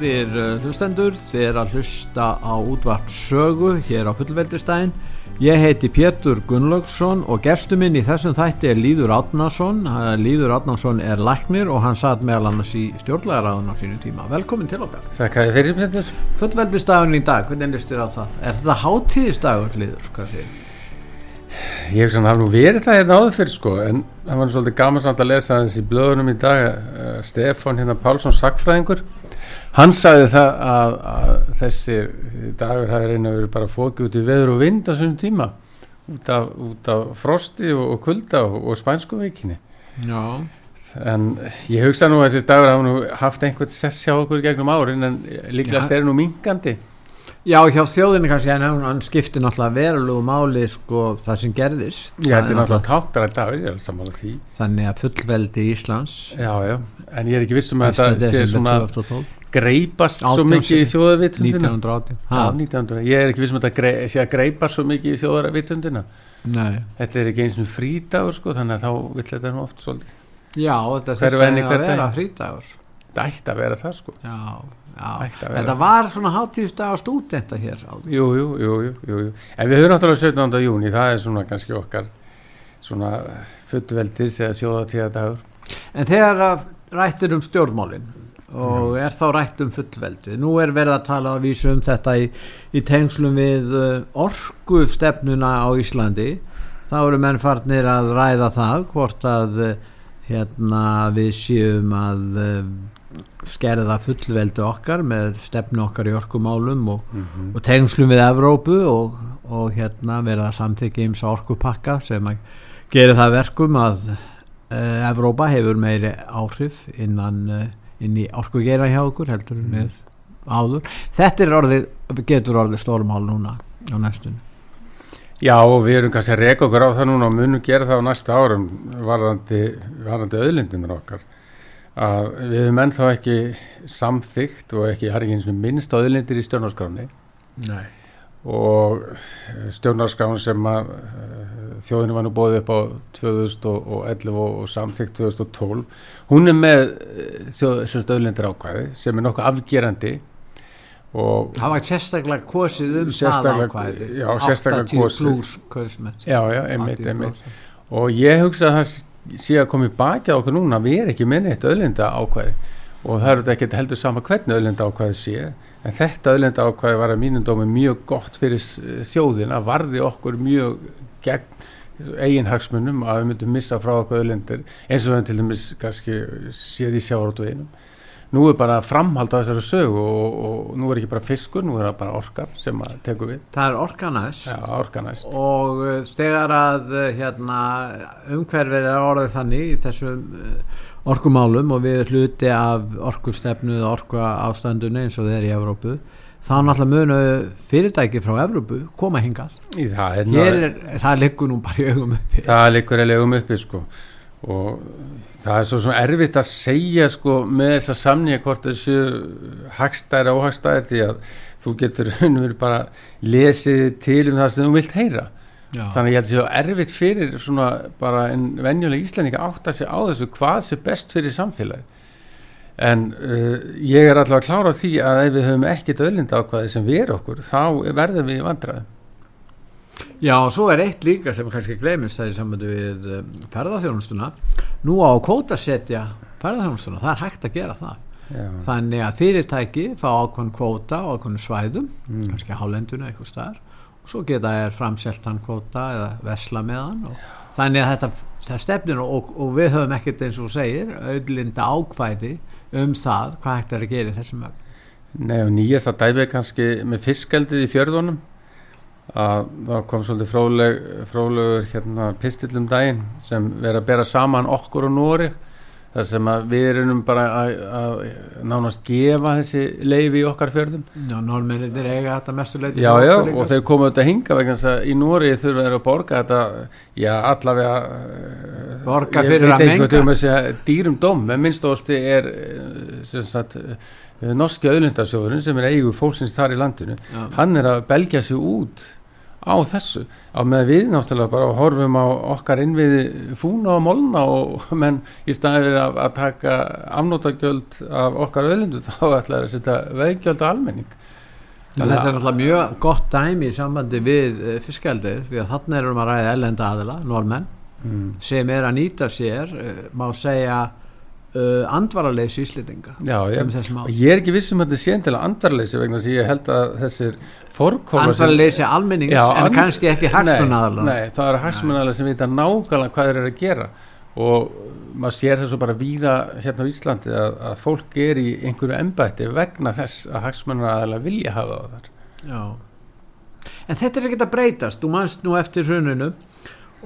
Góðir uh, hlustendur, þið er að hlusta á útvart sögu hér á fullveldistæðin. Ég heiti Pétur Gunnlaugsson og gerstu minn í þessum þætti er Líður Átnason. Líður Átnason er læknir og hann satt meðal annars í stjórnlæðaráðun á sínu tíma. Velkomin til okkar. Þakka þið fyrir Pétur. Fullveldistæðin í dag, hvernig listir á það? Er þetta hátíðistagur, Líður? Hvað séu? Ég hef svona nú verið það hérna áður fyrir sko en það var svolítið gaman samt að lesa þessi blöðunum í dag uh, Stefán hérna Pálsson Sackfræðingur hann sagði það að, að þessi dagur hafi reyna verið bara fókið út í veður og vind á svonum tíma út af, út af frosti og, og kulda og, og spænsku veikinni Já. en ég hugsa nú að þessi dagur hafa nú haft einhvern sess hjá okkur gegnum árin en líklega þeir eru nú mingandi Já, hjá þjóðinni kannski en hann, skipti náttúrulega verulegu máli sko það sem gerðist. Já, þetta er náttúrulega táktar að ég er saman á því. Þannig að fullveldi Íslands. Já, já, en ég er ekki vissum að þetta sé svona 2012. greipast svo mikið í þjóðavitundina. 1918. Já, 1900. Ég er ekki vissum að þetta grei, sé að greipast svo mikið í þjóðavitundina. Þetta er ekki eins og frídagur sko, þannig að þá vill þetta nú oft svolítið. Já, þetta þess að vera frídagur. Það ætti að vera það sko. Já, já. Þetta var svona hátíðsdagar stúdenta hér. Jú, jú, jú, jú, jú. En við höfum náttúrulega 17. júni, það er svona kannski okkar svona fullveldis eða þjóðatíðadagur. En þegar rættir um stjórnmálin og er þá rætt um fullveldi. Nú er verið að tala að vísu um þetta í, í tengslum við orgu stefnuna á Íslandi. Þá eru menn farnir að ræða það hvort að eh, hérna við séum að eh, skerða fullveldi okkar með stefnu okkar í orkumálum og, Mhm. og tengslum við Evrópu og, og hérna verið að samþykja eins orkupakka sem að gera það verkum að uh, Evrópa hefur meiri áhrif innan uh, inn í orkugeira hjá okkur heldur en með áður. Þetta er orðið, getur orðið stórmál núna á næstunni. Já, og við erum kannski að reka okkur á það núna og munum gera það á næsta árum varðandi, varðandi auðlindunar okkar að við höfum ennþá ekki samþygt og ekki, er ekki eins og minnst auðlindir í stjórnarskráni Nei. og stjórnarskráin sem að þjóðinu var nú bóðið upp á 2011 og, og samþygt 2012 hún er með eh, þjóð, auðlindir ákvæði sem er nokkuð afgerandi og Það var sérstaklega kosið um það ákvæði. já, sérstaklega 80 kosið. já, já, einmitt, einmitt. og ég hugsa að það sé að koma í baki á okkur núna. Við erum ekki með neitt öðlinda ákvæði og það eru ekki heldur sama hvernig öðlinda ákvæði sé. En þetta öðlinda ákvæði var að mínum dómi mjög gott fyrir s- þjóðina varði okkur mjög gegn eiginhagsmunum að við myndum missa frá okkur öðlindir eins og við til dæmis kannski séð í sjárótuðinum nú er bara framhald á þessari sögu og, og nú er ekki bara fiskur, nú er það bara orkar sem að tekur við, Það er orkanæst. já, orkanæst og uh, þegar að uh, hérna, umhverfið er orðið þannig í þessum uh, orkumálum og við erum hluti af orkustefnu eða orku ástandunni eins og þeir í Evrópu þá náttúrulega munu fyrirtæki frá Evrópu koma hingað. Í það er, er, það liggur nú bara í augum uppi. Það liggur eiginlega um uppi sko. Og það er svo svona erfitt að segja sko með þessa samnýja hvort þessu hagstæri og óhagstæri því að þú getur raunveru bara lesið til um það sem þú vilt heyra. Já. þannig ég held að sé erfitt fyrir svona bara en venjulega íslendinga átt að segja á þessu hvað sé best fyrir samfélagi en uh, ég er alltaf að klára því að ef við höfum ekkit öðlinda ákvaði sem við okkur þá verðum við í vandræðum Já, og svo er eitt líka sem kannski gleymist það í sambandi við um, ferðarþjónustuna nú á að kvótasetja ferðarþjónustuna, það er hægt að gera það Já. þannig að fyrirtæki fá ákveðn kvóta á ákveðn svæðum Mm. kannski hálenduna eitthvað staðar og svo geta er framselt hann kvóta eða vesla með hann og þannig að þetta það stefnir og, og við höfum ekkert eins og segir auðlinda ákvæði um það hvað hægt er að gera þessum öfn Nei og nýjasta dæmi er kannski með fiskaldið í fjörðunum. Að það kom svolítið fróleg, frólegur hérna, pistillum daginn sem verið að bera saman okkur og Nóri þar sem að við erum bara að, að nánast gefa þessi leifi í okkar fjörðum Já, norðmennir eiga þetta mestuleiti Já, já, og þeir komu auðvitað að hinga vegna þess að í Nóri þurfa þeir að borga þetta já, allavega eh, Borga ég fyrir veit að ekki hvað menga. þau með segja dýrum dóm, en minnstósti er eh, sem sagt eh, norski auðlundasjóðurinn sem er eigu fólksins þar í landinu Já. hann er að belgja sig út á þessu, á með við náttúrulega bara horfum á okkar innviði fúna og molna og menn í staðið að, að taka afnótagjöld af okkar auðlindu þá ætlaði að setja veggjöld á almenning Já, þetta er náttúrulega mjög gott dæmi í sambandi við uh, fiskaldið því að þarna erum að ræða ellenda aðila, normenn mm. sem er að nýta sér uh, má segja uh, andvaraleysi íslendinga. Já, ég, ég er ekki viss um að þetta sé til að andarleysi vegna þess að ég held að þessir andvaraleysi almennings Já, en and- kannski ekki hagsmun Nei, nei, það eru hagsmunnaðalega sem vita nákvæmlega hvað þeir eru að gera. Og maður sér þessu bara víða hérna á Íslandi að, að fólk er í einhverju embætti vegna þess að hagsmunnaðalega vilja hafa það þar. Já. En þetta er ekkert að breytast, þú manst nú eftir hruninu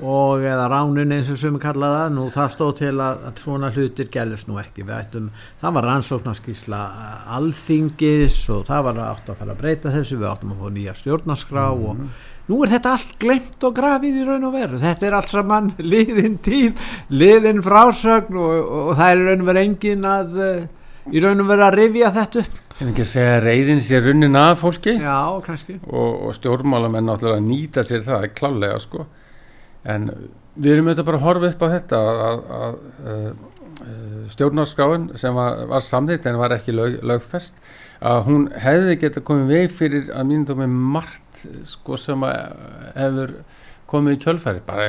og eða ránun eins og sem við kallaða nú það stóð til að, að svona hlutir gerðist nú ekki, ættum, það var rannsóknarskísla eh, alþingis og það var átt að fara að breyta þessu, við áttum að fá nýja stjórnarskrá og nú er þetta allt glemt og grafið í raun og veru, þetta er allt saman liðin tíð, liðin frásögn og, og, og það er raun og veru engin að, eh, í raun og veru að rifja þetta upp. en ekki að segja að reyðin sé runnin að fólki. Já, kannski. og, og stjórnmálamenn náttúrulega að nýta sér það klálega sko en við erum auðvitað bara að horfa upp á þetta að, að, að, að stjórnarskráin sem var, var samþýtt en var ekki lög, lögfest að hún hefði geta komið veg fyrir að mínum með margt sko sem að hefur komið í kjölfærið bara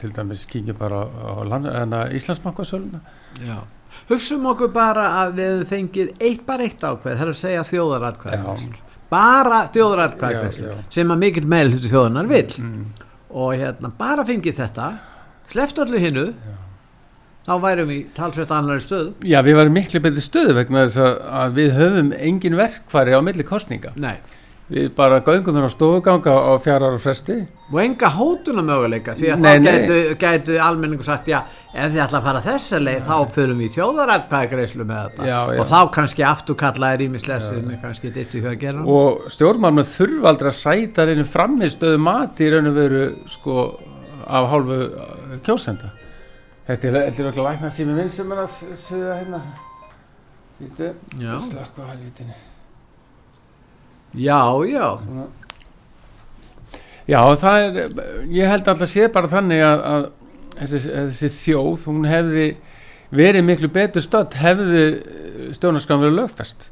til dæmis kíkjum bara á, á land, hana, Íslandsbankasöluna Já. Hugsum okkur bara að við fengið eitt bara eitt ákveð, það er að segja þjóðaratkvæð bara þjóðaratkvæð Já, já. sem að mikill meil hluti þjóðanar vill mm. Og hérna bara fengið þetta sleft öllu hinnu þá værum við talsveit annari stöð Já, við varum miklu betri stöðu vegna þess að, við höfum engin verkfæri á milli kostninga Nei. Við bara göngum hérna á stofuganga á fjara ára fresti. Og enga hótuna möguleika því að Nei, þá gætu, gætu almenningu sagt já, ef þið ætla að fara þessa leið þá förum við í þjóðaratkvæðgreislu með þetta. Já, já. og þá kannski afturkalla er ímislessin kannski ditt í huga að gera. Og stjórnmálum þurfa aldrei að sæta reynu framistöðu mati í raun og veru sko af hálfu uh, kjósenda. Þetta er, þetta er okkur lækna sími minn sem er að segja hérna. Slakka á helvitinni já, já, Svona. Já, það er, ég held alltaf sé bara þannig að, að þessi, þessi þjóð, hún hefði verið miklu betur stödd, hefði stjórnarskram verið lögfest.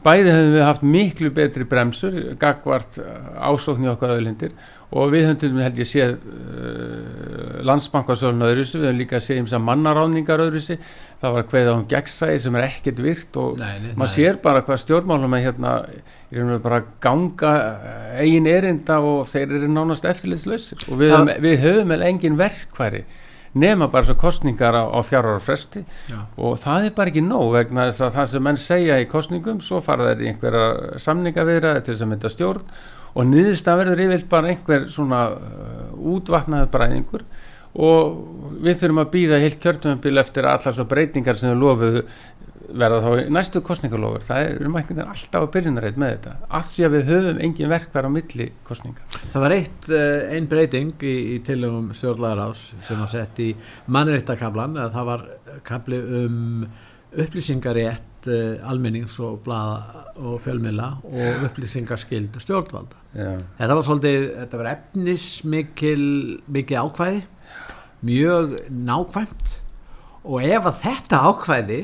Bæði hefðum við haft miklu betri bremsur, gagvart ásókn í okkar öðlindir og við höfum til dæmis held ég séð uh, landsbankasölun öðruvísi, við höfum líka séð eins að mannaráningar öðruvísi, það var hverða um gegnsæði sem er ekkert virt og maður sér bara hvað stjórnmálum er hérna í raun og veru bara ganga eh, eigin erinda og þeir eru nánast eftirlitslausir. Og við, höfum, við höfum engin verkfæri nema bara svo kostningar á, á fjárhóra fresti já. og það er bara ekki nóg vegna þess að það sem menn segja í kostningum svo fara þeir í einhverja samningaviðraði til þess að mynda stjórn. Og niðurstað verður yfirleitt bara einhver svona uh, útvatnaður bræðingur. Og við þurfum að býða heilt kjörtumbil eftir að allar svo breytingar sem þau lofuðu verða þá næstu kostningalofur það er um einhvern veginn alltaf að byrjunarreit með þetta af því að við höfum engin verkvar á milli kostninga Það var eitt, uh, ein breyting í, í tilögum stjórnlagarás sem var sett í mannréttakablan eða það var kabli um upplýsingarétt uh, almennings og blaða og fjölmila og upplýsingarskild stjórnvalda. Já. Þetta var svolítið, þetta var efnismikil mikið ákvæði mjög nákvæmt og ef að þetta ákvæði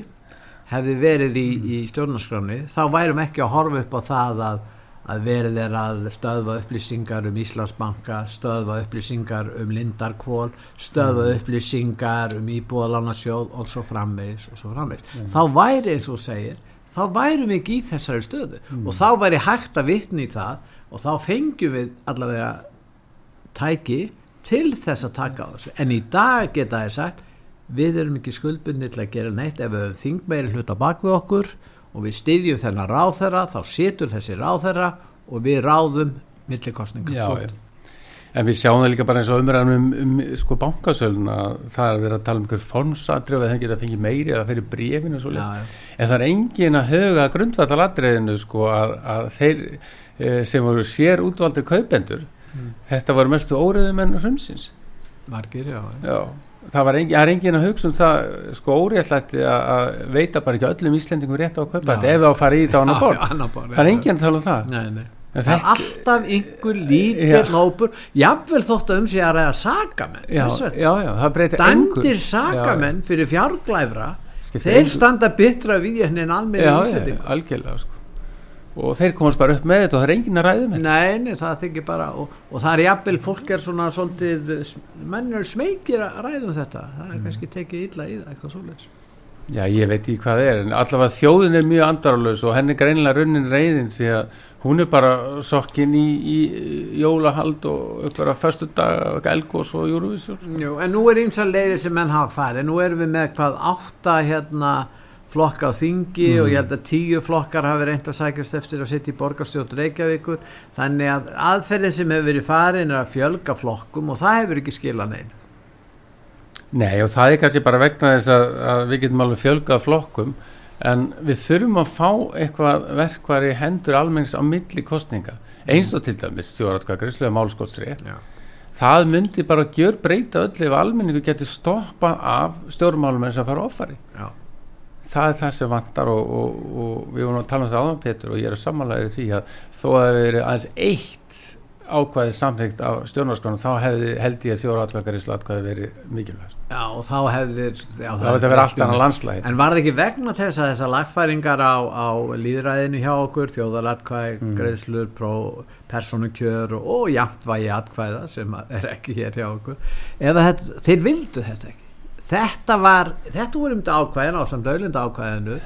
hefði verið í, í stjórnarskráni þá værum ekki að horfa upp á það að, að verið er að stöðva upplýsingar um Íslandsbanka stöðva upplýsingar um Lindarkvól stöðva upplýsingar um Íbúðalánasjóð og svo framvegis og svo framvegis. Þá væri eins og segir þá værum við ekki í þessari stöðu. Og þá væri hægt að vitna í það og þá fengjum við allavega tæki til þess að taka á þessu. En í dag geta þér sagt við erum ekki skuldbundni til að gera neitt ef við höfum þingmeiri hluta bak við okkur og við styðjum þennan ráðherra þá situr þessi ráðherra og við ráðum millikostninga Já, Punkt. já. En við sjáum það líka bara eins og umræðan um, um sko bankasöluna, það er að vera að tala um einhver formsatri og það geta fengið meiri eða fyrir brefinu já, já. En það er engin að huga grundvallaladriðinu sko að, að þeir e, sem voru sér útvaldir kaupendur, Mm. þetta voru mestu óriðum en hrumsins. margir, já, já. Það var engin, er engin að hugsa um það sko óriðallætti að veita bara ekki öllum Íslendingum rétt á að kaupa þetta ef það fara í þetta á annar borð. Það er engin að tala um það. Nei, nei. Það er alltaf einhver lítill hópur jafnvel þótt að um sig að ræða sakamenn Já, já, já, það breytir engu. dæmdir sakamenn fyrir fjárglæfra þeir standa byttra við henni en almenni já, já, íslending algjörlega sko. Og þeir komast bara upp með þetta og það er engin að ræða um þetta Nei, nei, það þykir bara og, og það er jafnvel, fólk er svona svolítið, mennur smekir að ræða um þetta það Mm. er kannski tekið illa í það, eitthvað svoleiðis já, ég veit ekki hvað það er en allavega þjóðin er mjög andaralaus og henni er greinilega runnin reyðin því að hún er bara sokkin í, í jólahald og uppvara förstu dag, elgós og júruvísjón sko. Jú, en nú er ýmsa leiðir sem menn hafa farið nú erum við með hvað átta hérna flokka á þingi Mm. og ég held að tíu flokkar hafi reynd að sækjast eftir að setja í borgarstjótt Reykjavíkur þannig að aðferðin sem hefur verið farin er að fjölga flokkum og það hefur ekki skilað neinn Nei og það er kannski bara vegna þess að, að við getum alveg fjölgað flokkum en við þurfum að fá eitthvað verkvari hendur almennings á milli kostninga eins og til dæmis stjóratkvæð gríslega málskottsrétt Já. það myndi bara gjör breyta öll ef almenningu getur stoppað af stjórnmálum eins að fara offari Já. Það er það sem vantar og, og, og við vorum að tala um það áðan Petur og ég er að samanlega því að þó að það verið aðeins eitt ákvæði samþykkt af stjórnarskránu þá hefði, held ég að þjóratkvæðgaríslu atkvæði verið mikilvægst Já, og þá hefði já, það hefði verið allt annað landslæði En var það ekki vegna þess að þessar lagfæringar á, á líðræðinu hjá okkur, þjóðaratkvæð, Mm. greiðslur, pró, personukjör og, jafnvægi atkvæða sem er ekki hér hjá okkur, eða þeir vildu þetta ekki. Þetta var, þetta voru um þetta ákvæðin á samt auðlinda ákvæðinu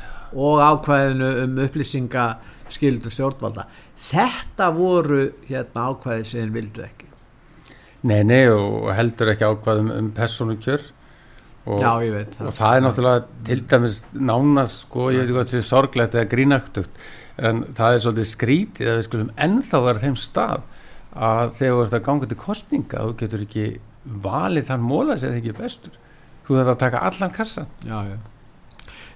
og ákvæðinu um upplýsingaskildu stjórnvalda. Þetta voru hérna ákvæði sem vildu ekki. Nei, nei og heldur ekki ákvæðum um persónukjör og, Já, ég veit og það er náttúrulega til dæmis nánast sko, ég veit ekki hvað þetta er sorglegt eða grínaktugt en það er svolítið skrítið að við skulum ennþá vera þeim stað að þegar þú ert að ganga til kostninga þú getur ekki valið þann móla sem þið ekki bestur þú þarf að taka allan kassan Já, já.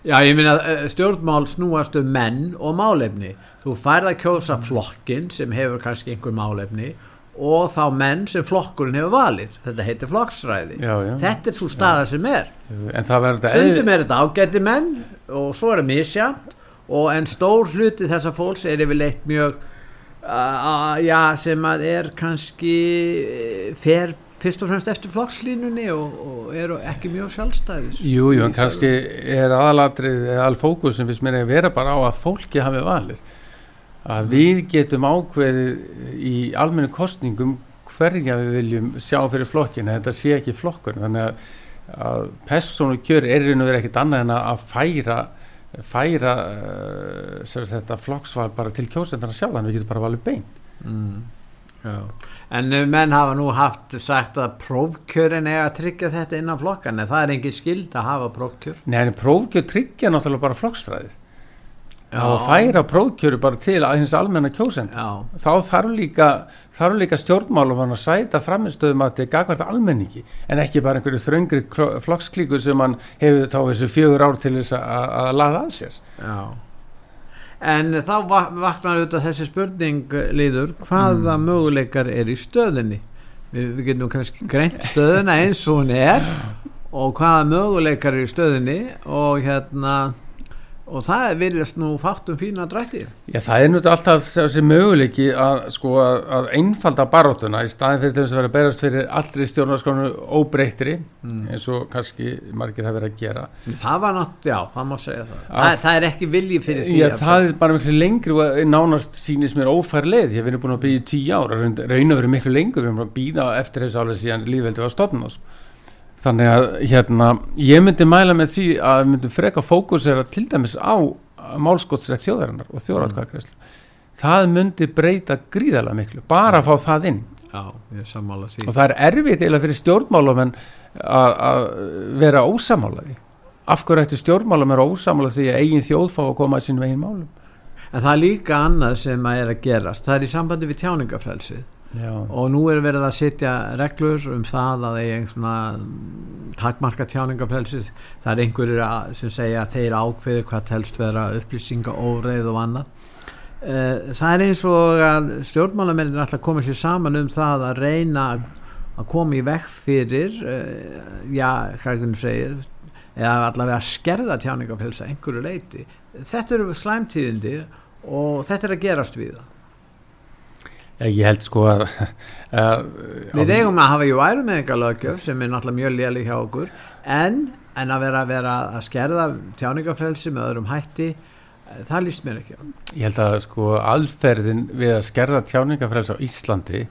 Já, ég minna stjórnmál snúast um menn og málefni. Þú færð að kjósa flokkin sem hefur kannski einhver málefni og þá menn sem flokkurinn hefur valið. Þetta heitir flokksræði. Já, já. Þetta er svo staða sem er. Stundum er þetta ágætti menn og svo er það misjamt og en stór hluti þessa fólks er yfirleitt mjög uh, já, sem að er kannski eh, fer fyrst og fremst eftir flokkslínunni og, og eru ekki mjög sjálfstæðis. Jú, jú, en kannski er aðalatrið alfókus sem finnst mér að vera bara á að fólki hafi valið. Að við getum ákveðið í almennu kostningum hverja við viljum sjá fyrir flokkin þetta sé ekki flokkur þannig að, að persónu kjör er raun og verið ekkit annað en að færa færa uh, þetta flokksval bara til kjósendana sjálf að við getum bara valið beint. Mm. En menn hafa nú haft sagt að prófkjörin er að tryggja þetta innan flokkan en það er engin skild að hafa prófkjör. Nei, en prófkjör tryggja náttúrulega bara flokksstræðið. Að færa prófkjöru bara til að hins almenna kjósenda. Já, þá þarf líka, þarf líka stjórnmálum að sæta framistöðum að þetta er gagvært almenningi en ekki bara einhverju þröngri flokksklíkur sem hann hefur þá þessu fjögur ár til þess að laða að sér. Já En þá va- vaknar auðvitað þessi spurning uh, líður, hvaða möguleikar er í stöðinni? Við, við getum kannski greint stöðina eins og hún er og hvaða möguleikar er í stöðinni og hérna og það virðast nú fátt um fína drætti. Já, það er náttúrulega alltaf þessi möguleiki að, sko, að, að einfalda baróttuna í staðin fyrir þess að vera að berast fyrir allri stjórnarskonu óbreyttri eins og kannski margir hafa verið að gera. Það var nátt, já, það má segja það. Að- Það, það er ekki vilji fyrir því Já, að- það er bara miklu lengri og nánast sýnist mér ófær leið, ég hef verið búin að býða í tíu ára, raun að vera miklu lengur. Við erum að býða eftir þess alveg síðan lífveldi var stofnum sko. Þannig að hérna, ég myndi mæla með því að við myndum freka fókusera til dæmis á málskotsrætt þjóðarinnar og þjóðratkvæðagreislu það myndi breyta gríðarlega miklu bara að fá það inn. Já, ég sammála því. Og það er erfitt eða fyrir stjórnmálamenn að að vera ósamálaði af hverju ætti stjórnmálamenn að vera ósamála því að eigin þjóð fá að koma að sínum eigin málum? En það er líka annað sem að er að gerast. Það er í sambandi við tjáningafrelsið Já. og nú er verið að setja reglur um það að eigi svona takmarka tjáningafrelsið það er einhverjir sem segja að þeir ákveðu hvað telst vera upplýsinga óreið og annað. Eh, það er eins og að stjórnmálamennin alltaf koma sér saman um það að reyna að- koma í vekk fyrir já, hvernig segir eða allavega að skerða tjáningafrelsa einhverju leiti þetta eru slæmtíðindi og þetta er að gerast við það ég held sko að, að Við eigum að hafa jú ærumenningalaugjöf sem er náttúrulega mjög léli hjá okkur en, en að vera, vera að skerða tjáningafrelsi með öðrum hætti eh, það líst mér ekki á ég held að sko aðferðin við að skerða tjáningafræðs á Íslandi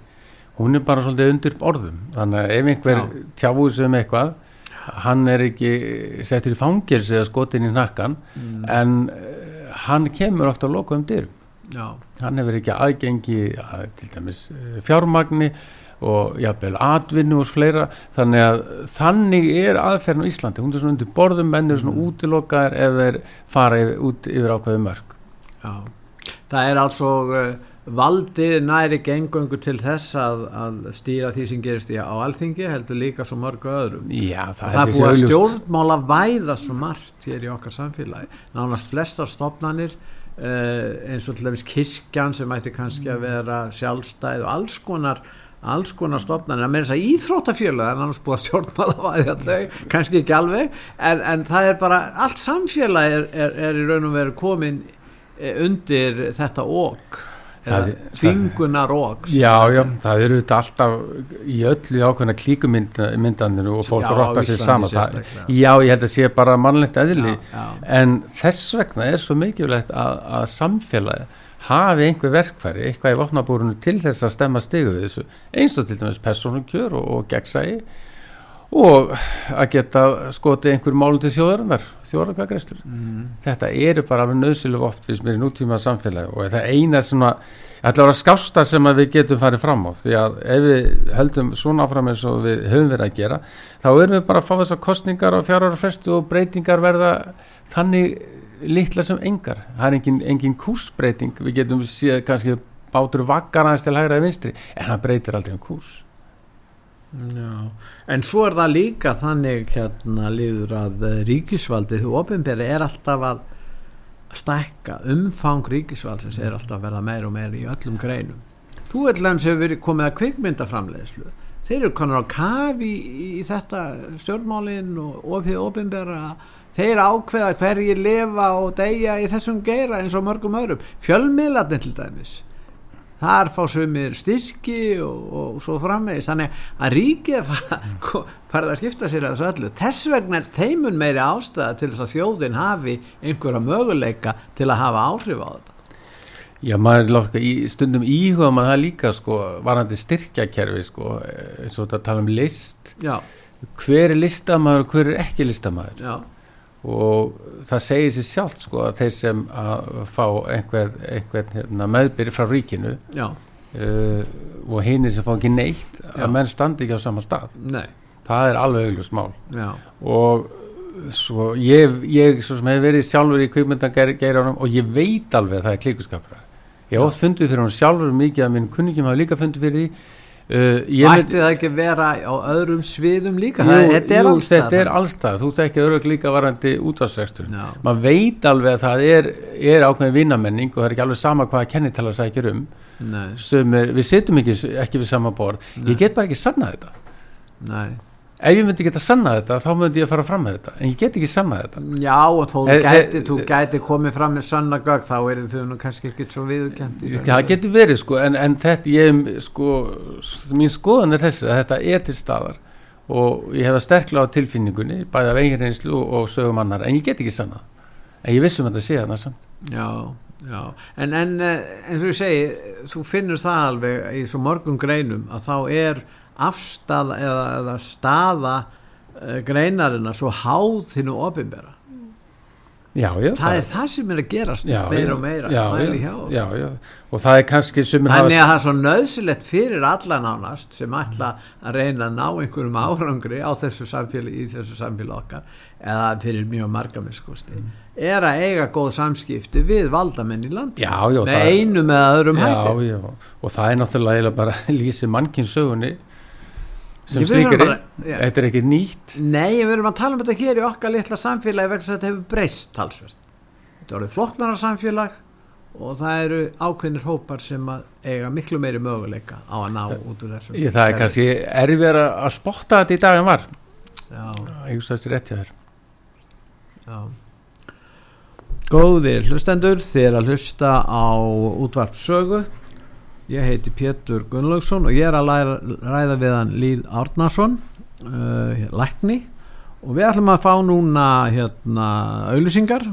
hún er bara svolítið undir orðum þannig að ef einhver Já. tjáur sem eitthvað hann er ekki settur í fangils eða skotin í nakkan Mm. en uh, hann kemur ofta að loka um dyrum Já, hann hefur ekki aðgengi að, til dæmis eh, fjármagni og jafnvel atvinnu og fleira. Þannig að þannig er aðferðin á Íslandi, hún er svona undir borðum menn er svona útilokaðir ef þeir fara yfir, út yfir ákveðu mörg já. Það er altså uh, valdið næri gengöngu til þess að, að stýra því sem gerist í á alþingi heldur líka svo mörgu öðrum. Já, og það er búið að stjórnmála væða svo margt hér í okkar samfélagi. Nánast flestar stofnanir uh, eins og til dæmis kirkjan sem ætti kannski að vera sjálfstæð og alls konar alls konar stofnanir, að meira þess að íþróttafjöla en annars búið að stjórnmála væða þau kannski ekki alveg, en, en það er bara allt samfélagi er, er, er í raun og veru komin eh, undir þetta ók Það- ók Já, já, það eru þetta alltaf í öllu ákveðna klíkumyndaninu og fólk rottar sér saman. Já, ég held að sé bara mannlegt eðli. Já, já. en þess vegna er svo mikilvægt að, að samfélagi hafi einhver verkfæri, eitthvað í vopnabúrunu til þess að stemma stigu við þessu. Eins og til dæmis persónukjör og, og gegnsægi og að geta skotið einhver málum til þjóðarinnar þjóðarkvæðgreistur Mm. þetta eru bara alveg nöðsileg oft fyrst mér í nútíma samfélagi og það eina svona ætla að vera skásta sem að við getum farið fram á. Því að ef við höldum svona áfram eins og við höfum verið að gera þá erum við bara að fá þessar kostningar á fjárhæra frestu og breytingar verða þannig litla sem engar. Það er engin, engin kúrsbreyting við getum séð kannski bátur vakkar aðeins til hægra eða vinstri en það breytir aldrei um kúrs Já, en svo er það líka þannig hérna líður að eh, ríkisvaldið, þú ofinberi er alltaf að stækka. Umfang ríkisvaldsins er alltaf að verða meir og meir í öllum greinum. Þú til dæmis hefur komið að kvikmyndaframleiðslu. Þeir eru konar á kafi í, í þetta stjórnmálin og ofinbera þeir ákveða hverjir lifa og deyja í þessum geira eins og mörgum öðrum. Fjölmiðlarnir til dæmis þar fá sumir styrki og, og svo framvegis. Þannig að ríkið fara- farið að skipta sér að þessu öllu. Þess vegna er þeimun meiri ástæða til þess að þjóðin hafi einhverja möguleika til að hafa áhrif á þetta. Já, maður er láka í stundum íhuga maður það líka sko, varandi styrkjakerfi sko, eins og þetta tala um list. Já, hver er listamaður og hver er ekki listamaður? Já, og það segir sér sjálft sko að þeir sem að fá einhver, einhver hérna, meðbyrði frá ríkinu uh, og hinir sem fá ekki neitt Já. að menn standi ekki á sama stað. Nei. Það er alveg augljóst mál. Já, og svo ég, ég svo sem hef verið sjálfur í kvikmyndageiranum og ég veit alveg að það er klíkuskapur ég oft fundið fyrir hún sjálfur mikið að minn kunningjum hafa líka fundið fyrir því uh, ætti það ekki vera á öðrum sviðum líka? Jú, það, þetta er jú, þetta er allstað, þú tekki örug líka varandi útvarsrekstur Já. maður veit alveg að það er, er ákveðin vinnamenning og það er ekki alveg sama hvaða kennitala sækir um. Nei, sem við setjum ekki, ekki við sama borð. Ég get bara ekki sannað þetta. Nei ef ég myndi geta sannað þetta þá myndi ég að fara fram með þetta. En ég get ekki sannað þetta. Já, og þú Eh, gæti, eh, þú gæti komið fram með sannagögg þá er þau nú kannski ekki svo viðurkend það getur verið sko en, en þetta ég sko mín skoðan er þessi að þetta er til staðar. Og ég hef það sterklega á tilfinningunni bæði af eigin reynslu og, og sögum annar en ég get ekki sannað. En ég vissum að þetta sé þarna samt. Já, já, en, en eh, eins og ég segi, þú finnur það alveg í svo mörgum greinum að þá er afstaða eða, eða staða uh, greinarina svo háð þínu opinbera. Já, já, það er það sem er að gerast já, meira og meira og það er kannski Þannig að það er svo nöðsilegt fyrir alla nánast sem ætla að reyna að ná einhverjum árangri á þessu samfélagi, í þessu samfélagi okkar eða fyrir mjög marga miskusti er að eiga góð samskipti við valdamenn í já, með það- einum eða öðrum já, hætti. og það er náttúrulega bara lýsi mannkynnsögunni sem bara- já. þetta er ekki nýtt. Nei, við erum að tala um þetta hér í okkar litla samfélagi vegna þess að þetta hefur breyst talsvert. Þetta er orðið flokknara samfélag og það eru ákveðnir hópar sem eiga miklu meiri möguleika á að ná út úr þessum Ég, það er kannski erfið að spotta þetta í dag en var. Já, ég hugsa þessi rétt hjá þér. Já. Góðir hlustendur, þið er að hlusta á útvarp sögu Ég heiti Pétur Gunnlaugsson og ég er að læra, ræða við hann Líð Árnason uh, lækni og við ætlum að fá núna hérna auðlýsingar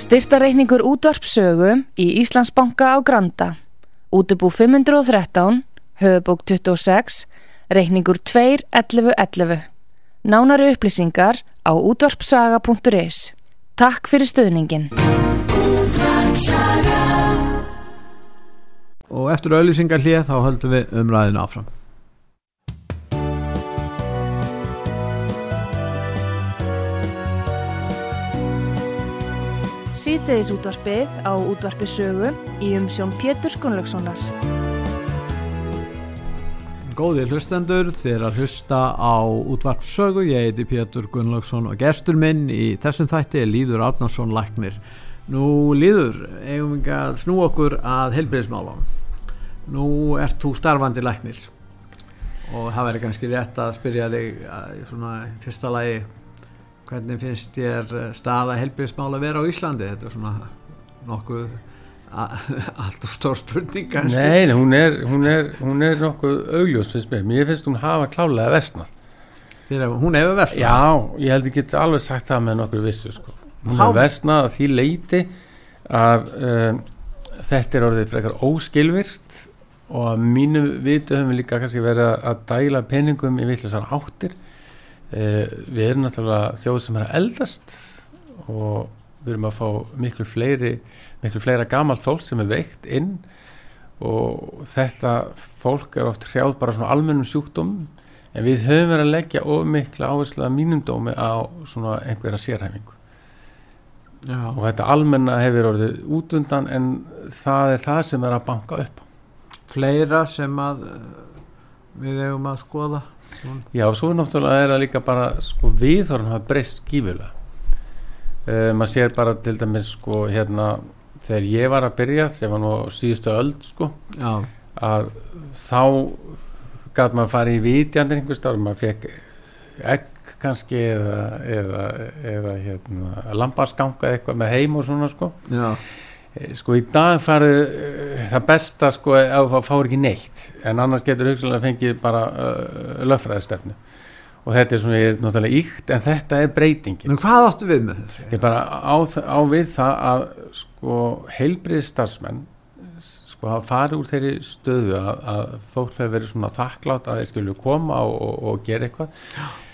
Styrtareikningur útvarpsögu í Íslandsbanka á Granda. Útubú 513, höfubók 26, reikningur 2.11.11. Nánari upplýsingar á útvarpsaga.is. Takk fyrir stöðningin. og eftir auðlýsingar hlið þá höldum við umræðinu áfram Síðdeðis útvarpið á útvarpi sögu í umsjón Pétur Gunnlaugssonar. Góðir hlustendur, þið er að hlusta á útvarp sögu, ég heiti Pétur Gunnlaugsson og gestur minn í þessum þætti er Líður Árnarsson Læknir. Nú Líður, eigum við að snú okkur að helbriðismálum. Nú ert þú starfandi læknir og það verður kannski rétt að spyrja þig í svona fyrsta lagi hvernig finnst eh, staða helbriðismál að vera á Íslandi? Þetta er svona nokkuð allt of stór spurning kannski. Nei, hún er, hún er, hún er nokkuð augljós finnst mér, mér finnst hún hafa klálega versnað hún hefur verið Já, ég held ekki alveg sagt það með nokkur vissu sko. hún hefur versnað að því leiti að um, þetta er orðið frekar óskilvirt og að mínu vitu höfum við líka kannski verið að- að dæla peningum í vittlisar áttir uh, við erum náttúrulega þjóð sem er að eldast og við erum að fá miklu fleiri miklu fleira gamalt fólk sem er veikt inn og þetta fólk er oft hrjáð bara svona almennum sjúkdóm en við höfum verið að leggja of mikla áherslu að mínum dómi á svona einhverja sérhæfingu. Já. og þetta almenna hefur orðið útundan en það er það sem er að banka upp. Fleira sem að við eigum að skoða? Já, svo náttúrulega er það líka bara sko viðhorn hafa breyst skífulega uh, maður sér bara til dæmis sko hérna þegar ég var að byrja, þegar var nú síðustu öld sko, já, að þá gæti maður farið í vitjandir einhvers stáður, maður fekk egg kannski eða, eða, eða hérna, lambarsganga eitthvað með heim og svona sko. Já, Eh, sko í dag farið uh, það besta sko ef það fáir ekki neitt en annars getur hugsalega fengið bara uh, löffræðistefnu og þetta er svona ég er náttúrulega íkt en þetta er breytingin. En hvað áttu við með þessu? ég er bara á, á við það að sko heilbrið starfsmenn sko hafa farið úr þeirri stöðu að, að fólk hefur verið svona þakklátt að þeir skilju koma og, og, og gera eitthvað.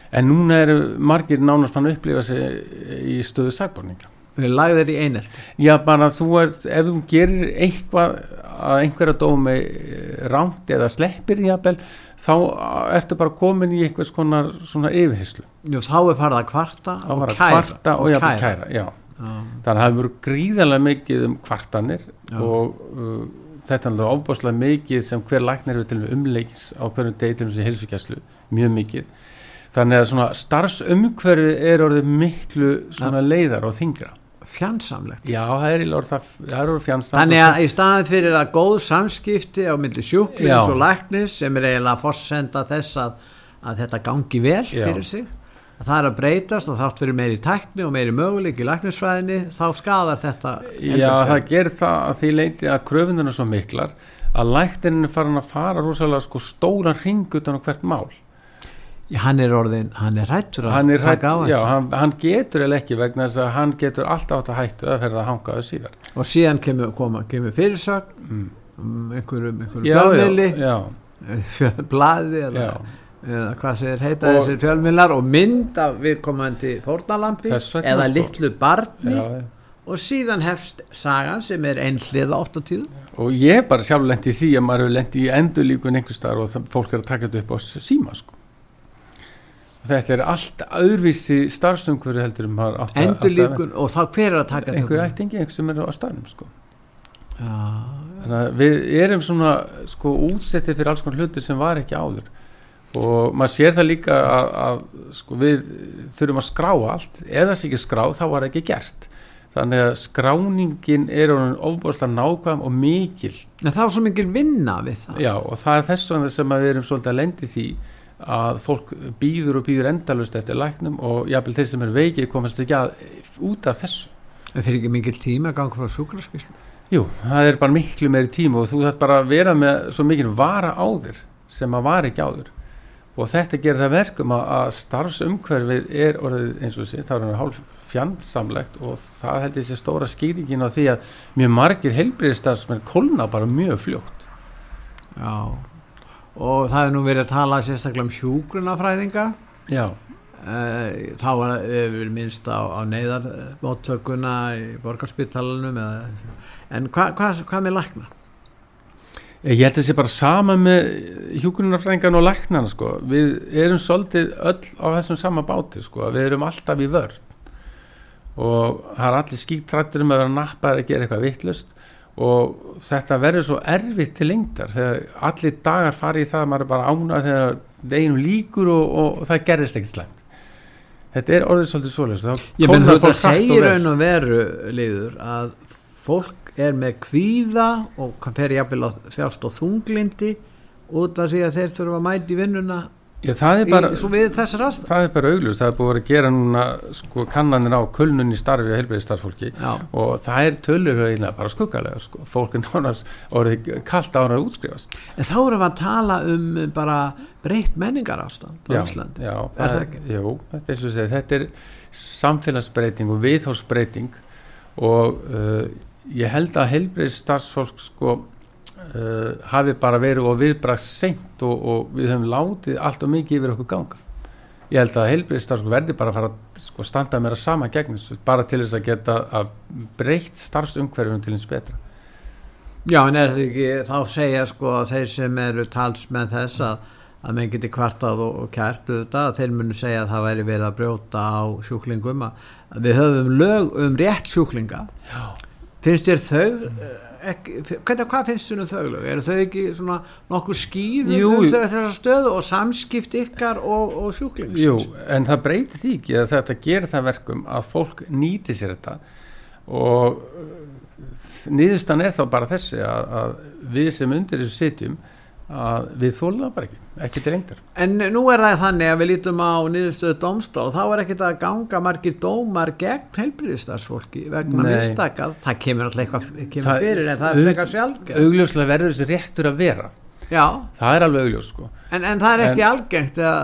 En núna eru margir nánast fann að upplifa sig í stöðu sagborninga við lagðir í einelt Já, bara þú ert, ef þú gerir eitthvað að einhverja dómi ránt eða sleppir jafnvel, þá ertu bara komin í eitthvað svona, svona yfirheyslu. Jú, þá er farið að kvarta og kæra kvarta og jafnvel kæra, já. Já. Þannig að það hefur gríðarlega mikið um kvartanir Já. og uh, þetta er alveg ofbáslega mikið sem hver læknir hefur til og umleikis á hverjum degi til þessi heilsugjæslu, mjög mikið. Þannig að svona starfsumhverfi er orðið miklu svona leiðar og þingra. Fjandsamlegt Já, það er í lór það, það er fjandsamt. þannig að í staðin fyrir að góð samskipti á myndi sjúklings Já. og læknis sem er eiginlega að forsenda þess að, að þetta gangi vel Já. fyrir sig að það er að breytast og þátt fyrir meiri tækni og meiri möguleik í læknisfræðinni þá skadar þetta Já, það gerir það að því leiti að kröfununa svo miklar að læknirinn er farin að fara rosalega sko stóran ring utan á hvert mál hann er orðin, hann er hættur að hann, er hrætt, já, hann, hann getur eða ekki vegna þess að hann getur alltaf átt að hættu að ferða að hanga það síðar og síðan kemur, koma, kemur fyrirsögn mm. um einhverjum, einhverjum fjölmiðli já, blaði eða eða hvað segir heita Og- þessir fjölmiðlar og mynd af viðkomandi fórnalampi eða sko. litlu barni já, já. og síðan hefst sagan sem er einhliða oft á tíðum og ég hef bara sjálf lendi því að maður hefur lendi í endurlíkun einhver staðar og það, fólk er að taka þetta upp á síma sko. Þetta er allt öðruvísi starfsumhverju heldur um að- átt að- endurlíkun og þá hver er að taka þetta? einhver ættingi, einhver sem er á staðnum sko. Já, þannig að við erum svona sko útsettið fyrir alls konar hluti sem var ekki áður. Og maður sér það líka að, að sko, við þurfum að skrá allt. Það sé ekki skráð þá var það ekki gert. Þannig að skráningin er orðin ofbúrslega nákvæm og mikil. En þá er svo mikil vinna við það. Já, og það er þess vegna sem við erum svolítið að lendi því að fólk býður og býður endalust eftir læknum og jafnvel þeir sem eru veikið komast ekki að út af þessu. En fyrir ekki mikil tíma að ganga frá sjúkraskíslu Jú, það er bara miklu meiri tíma og þú þarf bara að vera með svo mikil vara á þér sem að var ekki áður. Og þetta gerir það verkum að, starfsumhverfið er orðið eins og þessi, það er hálf fjandsamlegt og það held ég sé stóra skýringin á því að mjög margir heilbriðistarfsmenn kolna bara mjög fljótt. Já, og það er nú verið að tala sérstaklega um hjúgrunafræðinga Já, Eh, þá var við minnst á, á neyðarmóttökuna í borgarspítalanum eða, en hvað hva, hva með lækna? Ég held að það sé bara sama með hjúkunarfrængan og læknana sko. Við erum svolítið öll á þessum sama báti sko. Við erum alltaf í vörð og það er allir skíktrættur um að vera nappaður að gera eitthvað vittlust og þetta verður svo erfitt til lengdar þegar allir dagar fari í það að maður er bara ánað þegar deginum líkur og, og, það gerðist ekkert slæmt. Þetta er orðið svolítið svoleiðis. Ég menn þetta segir raun og veru liður að fólk er með kvíða og kann fer jafnvel að þjást á þunglindi út af því að þeir þurfa að mæti vinnuna Já, það er bara, í, það er bara auglust, það er búið að gera núna sko kannanir á kulnun í starfi og heilbreyði starfsfólki Já, og það er tölur eiginlega bara skuggalega sko. fólk er nánast orðið kallt ára að útskrifast en þá erum við að tala um bara breytt menningarástand á já, Íslandi já, Er það ekki? Jú, er, segja, þetta er samfélagsbreyting og viðhórsbreyting og uh, ég held að heilbreyðis starfsfólk sko uh, hafi bara verið og viðbragt seint og, og við höfum látið allt og mikið yfir okkur ganga. Ég held að heilbreyðis starfsfólk verði bara að fara að sko, standa meira sama gegn þessu bara til þess að geta að breytt starfsumhverfum til eins betra. Já, en er þetta ekki, þá segja sko að þeir sem eru talsmenn þess að, að menn geti kvartað og, og kært auðvitað, að þeir munu segja að það væri verið að brjóta á sjúklingum að, við höfum lög um rétt sjúklinga. Já. finnst þér þau eh, ekki, hvernig, hvað finnst þér um þau lög? eru þau ekki svona nokkur skýr um þessar stöðu og samskipt ykkar og, og sjúklings Jú, en það breytir því ekki að þetta gerir það verkum að fólk nýti sér þetta. Og nýðustan er þá bara þessi að, að við sem undir þessu sitjum að við þólum það bara ekki, ekki til lengdar En nú er það þannig að við lítum á niðurstöðu dómstól, þá er ekkert að ganga margir dómar gegn heilbriðistarsfólki vegna mistaka, það kemur alltaf eitthvað kemur Það- fyrir en það er frekar sjálfgjöf. augljóslega verður þessi réttur að vera. Já, það er alveg augljós sko. En, en það er ekki En- algengt að,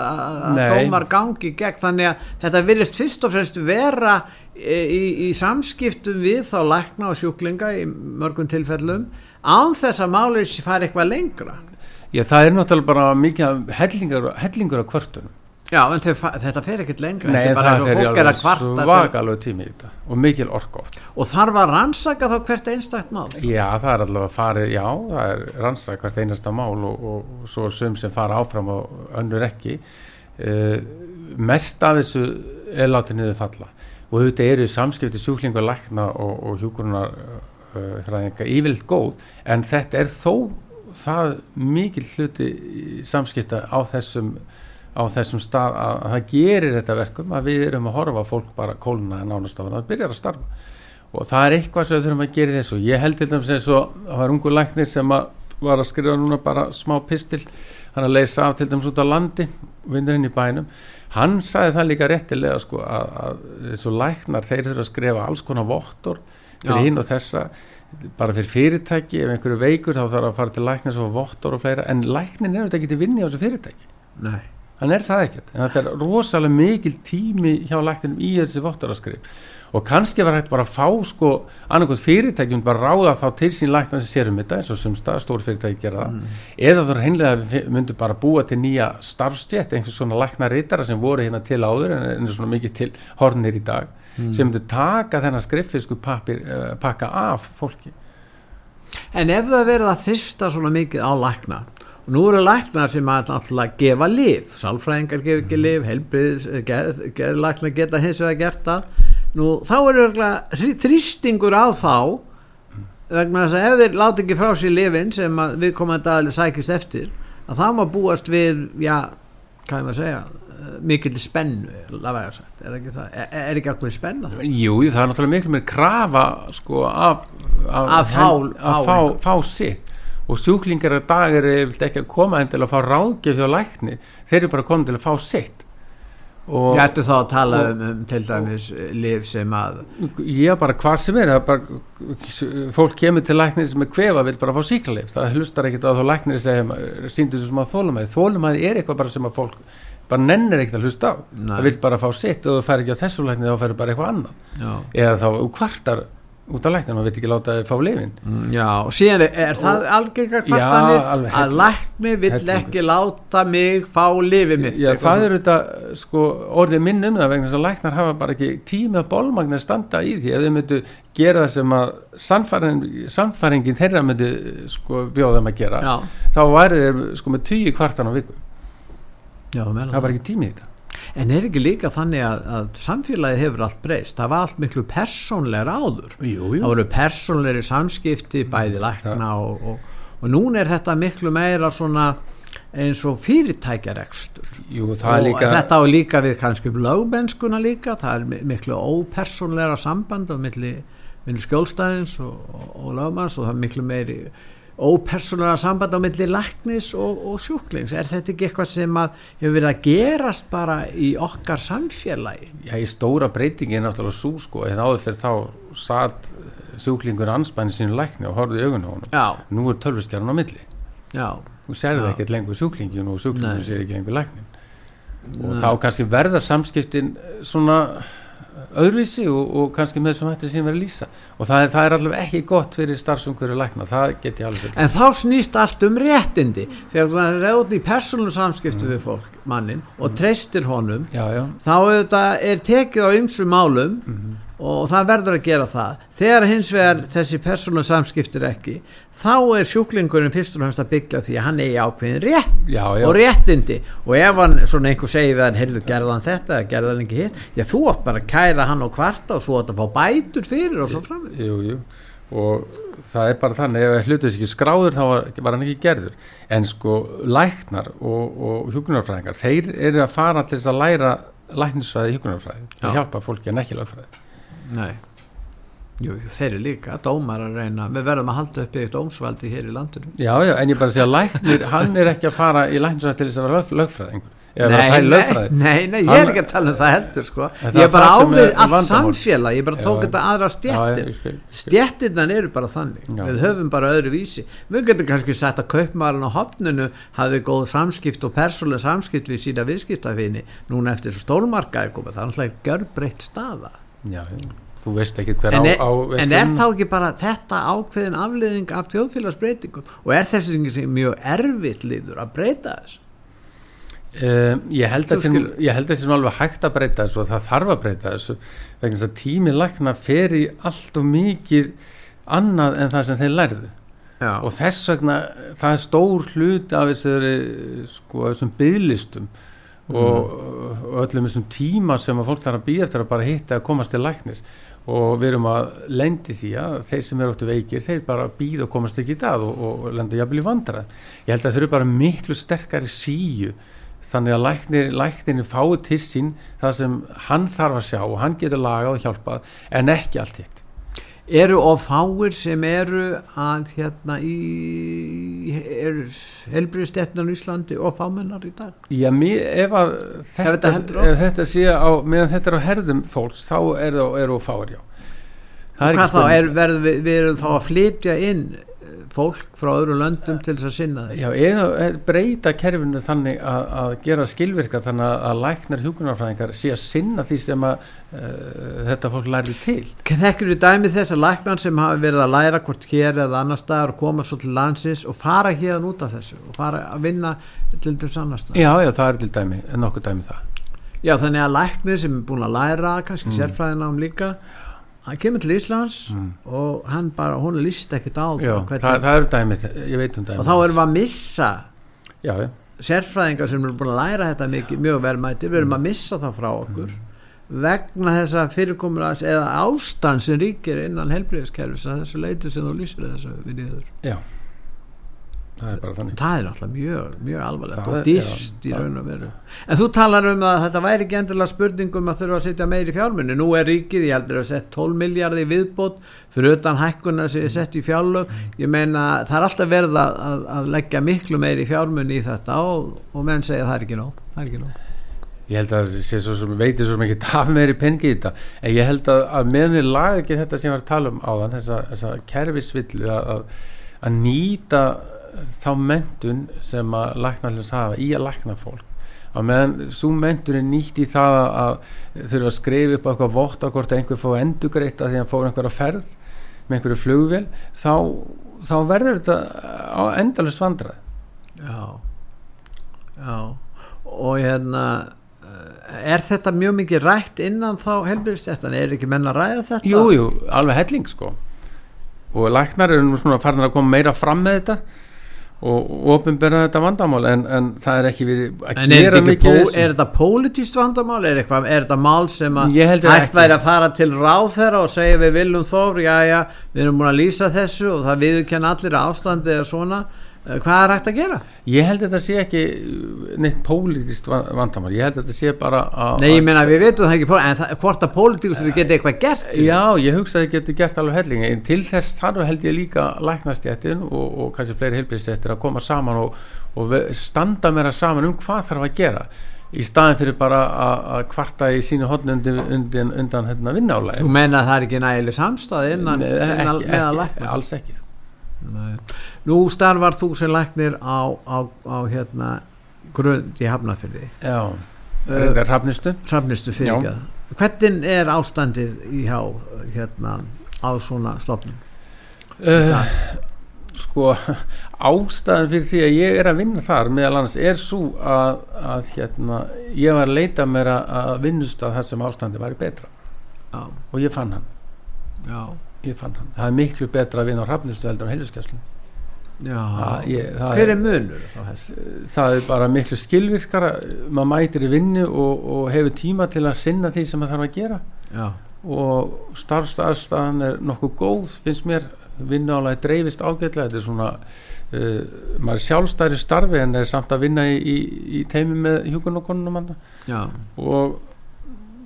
að dómar gangi gegn. Þannig að þetta virðist fyrst og fremst vera í, í, í samskiptum við þá lækna og sjúklinga í mörgum tilfellum án þess að málið fari eitthvað lengra. Já, það er náttúrulega bara mikið hellingur, hellingur af kvörtunum Já, en þetta fer ekkert lengra, Nei, þetta bara það fer er að alveg svakalegu tími í þetta og mikil orka oft og þarf að rannsaka þá hvert einstakt mál. Já, það er allavega farið, já, það er rannsaka hvert einasta mál og, og, og svo sum sem fara áfram og önnur ekki. Uh, mest af þessu er látið niður falla og þetta eru samskipti sjúklingar lækna og, og hjúkurunar uh, yfirleitt góð en þetta er þó það mikil hluti samskipta á þessum á þessum stað að, að það gerir þetta verkum að við erum að horfa fólk bara kóluna en nánast á það byrjar að starfa. Og það er eitthvað sem við þurfum að gera þessu. Ég held til dæmis eins og það var ungu læknir sem að var að skrifa núna bara smá pistil. Hann að leysa af til dæmis út á landi vinnurinn í bænum. Hann sagði það líka réttilega sko að, að þessu læknar þeir þurfa að skrifa alls konar vottor fyrir Já. hinn og þessa bara fyrir fyrirtæki, ef einhverju veikur þá þarf að fara til læknir svo vottor og fleira en læknin er þetta ekki til vinni á þessu fyrirtæki. Nei. hann er það ekkert. En það fer rosalega mikil tími hjá lækninum í þessi vottoraskrif og kannski var hægt bara að fá sko annarkot fyrirtækjum bara ráða þá til sín lækna sem sérum þetta eins og sumsta stór fyrirtæki gera það. Mm. eða þú reynlega myndu bara búa til nýja starfstjætt, einhvers svona lækna reytara sem voru hérna til áður en er svona mikið til hornir í dag Mm. sem myndu taka þennan skriffisku pappir, uh, pakka af fólki. En ef það verið að þyrsta svona mikið á lækna og nú eru læknar sem alltaf gefa lif, sálfræðingar gefa ekki lif, helbriðis, geðlæknar geta hins vegar gert það, nú þá er þrýstingur á þá vegna þess að ef þeir láti ekki frá sér lifin sem að við komum að daglega sækist eftir, að það má búast við, já, hvað er maður að segja, eh, mikill spennu, að sagt, er ekki er, er ekki okkur spenna? Jú, það er náttúrulega miklu meir krafa sko af af, Að fá- að fá, fá fá sitt. Og sjúklingar að dag eru yfirleitt ekki að koma en til að fá ráðgjöf hjá lækni. Þeir eru bara komið til að fá sitt Ég ætti þá að tala og- um, um til dæmis eh, lif sem að ég bara hvað sem er það er bara, fólk kemur til læknir með kvefa vil bara fá síklarleif það hlustar ekkit á þá læknir sem síndu sem að þólumæði, þólumæði er eitthvað bara sem að fólk bara nennir ekkit að hlusta á. Nei. það vil bara fá sitt og þú fær ekki á þessu lækni þá fær bara eitthvað annað. Já, eða þá kvartar út af læknir, maður veit ekki láta þið fá lifin Mm, Já, og síðan er, er það algengar kvartanir að hellingur. lækni vill ekki láta mig fá lifið mitt Já, það er þetta sko, orðið minn um það vegna þess að læknar hafa bara ekki tíma bólmagn að standa í því. Ef þau myndu gera það sem að sannfæring, sannfæringin þeirra myndu sko, bjóða þeim að gera Já, þá væri þeir sko, með tíu kvartan á viku. Já, það bara ekki tími í þetta En er ekki líka þannig að, að samfélagi hefur allt breyst? Það var allt miklu persónleira áður. Jú, það voru persónleiri samskipti bæði lækna og, og, og núna er þetta miklu meira svona eins og fyrirtækjarekstur. Jú, er og líka þetta á líka við kannski um lögbennskuna líka. Það er mi- miklu ópersónleira samband á milli, milli skjólstæðins og, og, og lögmanns og það er miklu meiri ópersónleira samband á milli læknis og, og sjúklings. Er þetta ekki eitthvað sem að hefur verið að gerast bara í okkar samfélagi? Já, í stóra breytingi er náttúrulega svo sko, en áður fyrir þá satt sjúklingur anspæni sínu lækni og horfði í augun á honum. Já, nú er tölviskjarn á milli. Já, þú sérði Já. ekkert lengur sjúklingin og sjúklingin sér ekki lengur læknin og Nei. þá kannski verða samskiptin svona öðruvísi og, og kannski með þessum hætti sem verið að lýsa. Og það er, það er allavega ekki gott fyrir starfsumhverju lækna, það get ég alveg en þá snýst allt um réttindi. Þegar það er út í persónlu samskipti við fólk, mannin og treystir honum já, já, þá auðvitað er tekið á ymsum málum og það verður að gera það. Þegar hins vegar þessi persónulega samskiptir ekki þá er sjúklingurinn fyrst og fremst að byggja á því að hann eigi ákveðin rétt já, já. og réttindi. Og ef hann svona einhver segir við hann heyrðu gerða hann þetta eða gerða hann ekki hitt? Já þú átt bara að kæra hann og kvarta og þú átt að fá bætur fyrir og svo framveg og það er bara þannig ef hlutur ekki skráður þá var, var hann ekki gerður. En sko læknar og, og hjúkunarfræðingar þeir eru að fara til þess að læra læknisfræði hjúkunarfræði Nei. Jú, þeir eru líka dómar að reyna. Við verðum að halda uppi eitt dómsvaldi hér í landinu. Já, já, en ég bara segja að læknir, hann er ekki að fara í læknisfræði til þess að vera lög, lögfræðingur. Nei, í nei, nei, nei, ég er ekki að tala um það heldur sko. Ég er er bara ávið er allt samfélag ég bara Já, tók þetta aðra skil. stjettirnan eru bara þannig. Já. við höfum bara öðru vísi við getum kannski sagt að kaupmaðurinn á hopninu hafði góð samskipt og persónuleg samskipt við sína viðskiptafinni núna eftir svo stólmarka er komið það er alltaf görbreytt staða Já, þú veist ekki hver en á, er, á en er þá ekki bara þetta ákveðin afleiðing af þjóðfélagsbreytingum? Og er þessi ekki mjög erfitt liður að breyta þess Um, ég held að sem, skilur. ég held að sem alveg hægt að breyta þessu og það þarf að breyta þessu vegna þess að tími lækna fer í allt og mikið annað en það sem þeir lærðu. Já, og þess vegna það er stór hlut af þessari sko þessum byðlistum og, og öllum þessum tíma sem að fólk þarf að býja eftir að bara hitta að komast til læknis. Og við erum að lendi því að þeir sem eru áttu veikir þeir bara býða og komast ekki í dag og, og lenda jafnvel í vandra ég held að þeir eru bara miklu sterkari síu þannig að læknir, læknir fái til sín það sem hann þarf að sjá og hann getur lagað og hjálpað en ekki allt hitt eru of fáir sem eru að hérna í eru helbriðstetnan í Íslandi og fámennar í dag? Já, mér, ef að þetta, ef þetta sé á, meðan þetta er á herðum fólks, þá er það er fáir, já. Það hvað ekki þá, er, verðum við, við erum þá að flytja inn fólk frá öðru löndum til þess að sinna þess Já, eða breyta kerfinu þannig að, að gera skilvirka þannig að- að læknar hjúkunarfræðingar sé að sinna því sem að uh, þetta fólk lærði til. Þekkir við dæmið þess að læknar sem hafa verið að læra hvort hér eða annar staðar og koma svo til landsins og fara hérna út af þessu og fara að vinna til þess annar staðar Já, já, það er til dæmi, nokkuð dæmi það. Já, þannig að læknir sem er búin að læra kannski mm. sérfræðinám líka hann kemur til Íslands og hann bara, hún líst ekkit á Mm. Já, það, það, það eru dæmi, ég veit um dæmi. og þá erum við að missa Já, já, sérfræðingar sem eru búin að læra þetta mikið, mjög verðmæti, við erum að missa það frá okkur vegna þessa fyrirkomulags eða ástand sem ríkir innan helbriðiskerfis að þessu leiti sem þú lýsir þessu við niður. já. Það er bara þannig. Það er náttúrulega mjög, mjög alvarlegt Það og já, í raun og veru. En þú talar um að þetta væri ekki endilega spurningum að þurfa að setja meiri fjármunni. Nú er ríkið, ég heldur að sett 12 miljardi viðbót fyrir utan hækkuna sem er sett í fjárlög. Ég meina það er alltaf verið að, að, að leggja miklu meiri fjármunni í þetta og, og menn segja það er ekki nóg. Það er ekki nóg. Ég held að það sé svo sem veitir svo mikið af meiri pengi í þetta en ég held að, að meðan laga ekki þetta sem ég var að tala um áðan þessa, þessa kerfisvillu að, að, að nýta þá mentun sem að læknarlega hafa í að lækna fólk að meðan svo mentun er nýtt í það að, að þurfa að skrifa upp eitthvað vott að hvort að einhver fá endugreitt að því að hann fór einhverja ferð með einhverju flugvél þá, þá verður þetta á endalist vandrað Já. Já. Og hérna er þetta mjög mikið rætt innan þá helbriðstjættan? Er ekki menn að ræða þetta? Jú, jú, alveg helling sko og læknar eru nú svona farin að koma meira fram með þetta og ofinberða þetta vandamál en, en það er ekki verið að En er gera mikið er þetta pólitíst vandamál? Er, eitthvað, er þetta mál sem að hægt væri að fara til ráðherra og segja við viljum þór, já já, við erum búin að lýsa þessu og það viðurkenna allir að ástandið er svona. Eh, Hvað er hægt að gera? Ég held að þetta sé ekki uh, neitt pólitist vandamál ég held að þetta sé bara að Nei, ég meina við veitum það ekki, en það, hvort að pólitíkus þetta geti eitthvað gert? Já, ég hugsa að það getur gert alveg helling en til þess þarf held ég líka læknastjættin og, og kannski fleiri heilbríðstjættir að koma saman og, og standa meira saman um hvað þarf að gera í staðin fyrir bara að kvarta í sínu hodn undan, undan, undan hérna, vinnálega Þú meina að það er ekki nægileg samstæð innan, innan ekki, meðal ekki, lækna? alls ekki Nei. Nú starfar þú sem læknir á, á, á hérna grund í Hafnafyrði Já, Uh, þetta er hrafnistu. Hrafnistu fyrir Hvernig er ástandið í hjá hérna á svona stofnum? uh, Sko ástæðan fyrir því að ég er að vinna þar meðal annars er svo að, að hérna, ég var að leita mér að, að vinnust að það sem ástandi væri betra. Já, og ég fann hann. Já, ég fann hann, það er miklu betra að vinna á hrafnistu heldur en það Hver er- munur þá helst? það er bara miklu skilvirkara maður mætir í vinnu og, og hefur tíma til að sinna því sem maður þarf að gera. Já, og starfstæðan er nokkuð góð finnst mér, vinnálega dreifist ágætlega, þetta er svona uh, maður er sjálfstæri starfi en er samt að vinna í, í, í teimi með hjúkunokonunum hann já, og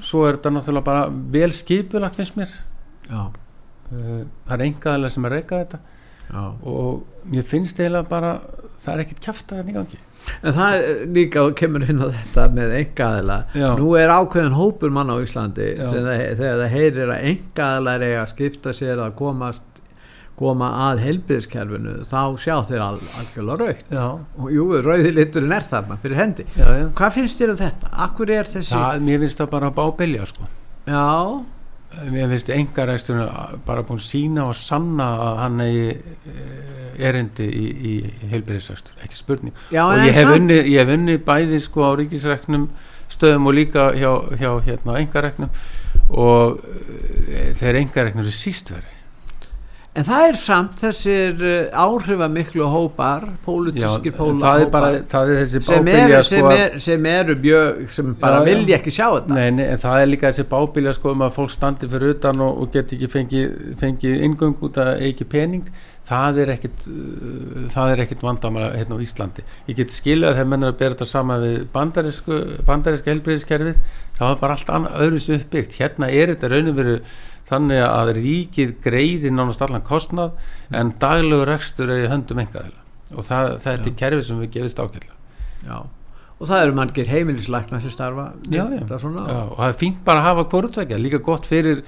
svo er þetta náttúrulega bara vel skipulagt finnst mér. Já, það er engaðilega sem er reyka þetta já. og mér finnst eiginlega bara það er ekkert kjafta þetta í gangi En það er líka kemur inn á þetta með engaðila Já. Nú er ákveðin hópur mann á Íslandi Já. það, þegar það heyrir að engaðilar eiga að skipta sér að komast koma að heilbyðiskerfinu þá sjá þeir al, algjörlega raukt já, og jú, rauði liturinn er þarna fyrir hendi já, já. Hvað finnst þér um þetta? Akkur er þessi Það, mér finnst það bara bábelja sko Já, mér finnst engaræksturinn bara búin sína og sanna að hann eh, erindi í, í heilbreyðisrækstur, ekki spurning. Já og ég hef, unni, ég hef unni bæði sko á ríkisræknum stöðum og líka hjá, hjá hérna engaræknum og e, þeir engaræknum eru síst verið En það er samt þessir uh, áhrifamiklu hópar pólitískir það póla er bara það er þessi sem eru, sko sem, er, sem eru mjög, sem bara Já, já. vilja ekki sjá þetta. Nei, nei, en það er líka þessi bábíla sko um að fólk standi fyrir utan og, og get ekki fengið, fengið inngöng út að eigi pening. Það er ekkit er ekkit vandamæla hérna á Íslandi. Ég get skilja þegar menn er að bera þetta saman við bandarísku, helbriðiskerfið það er bara allt annað öðru sér uppbyggt. Hérna er þetta raunum veru þannig að ríkið greiði nánast allan kostnað en daglegu rekstur er í höndum engaðila og það, þetta er kerfið sem við gefist Já, og það eru margir heimilislækna sem starfa já, já. svona. já, og það er fínt bara að hafa hvortvekja líka gott fyrir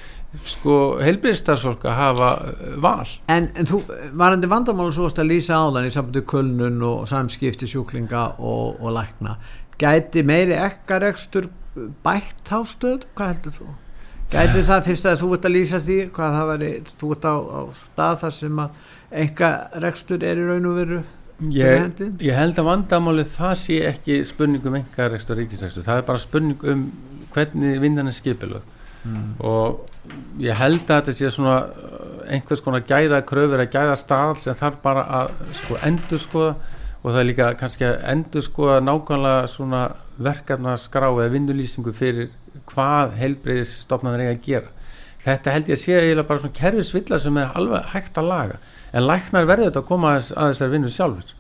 sko heilbyrðistarsfólk að hafa uh, val. En, en þú, varandi vandamálu svo að lýsa áðan í sambandi kulnun og samskipti sjúklinga og, og lækna gæti meiri ekkarekstur bætt þá stöð, hvað heldur þú? Gæti það fyrst að þú ert að lýsa því hvað það væri, þú ert á, á stað þar sem að ekkarekstur er í raun og veru ég, ég held að vandamáli það sé ekki spurning um engarekstur og ríkisrekstur, það er bara spurning um hvernig vinnan er skipilög Mm. og ég held að þetta sé svona uh, einhvers konar gæða kröfur að gæða stað sem þarf bara að sko endur skoða og það er líka kannski að endur skoða nákvæmlega svona verkefna skrá eða vinnulýsingu fyrir hvað helbreyðisstofnaður eiga að gera. Þetta held ég að sé eiginlega bara svona kerfisvilla sem er alveg hægt að laga. En læknar verður þetta að koma að þessari vinnu sjálfur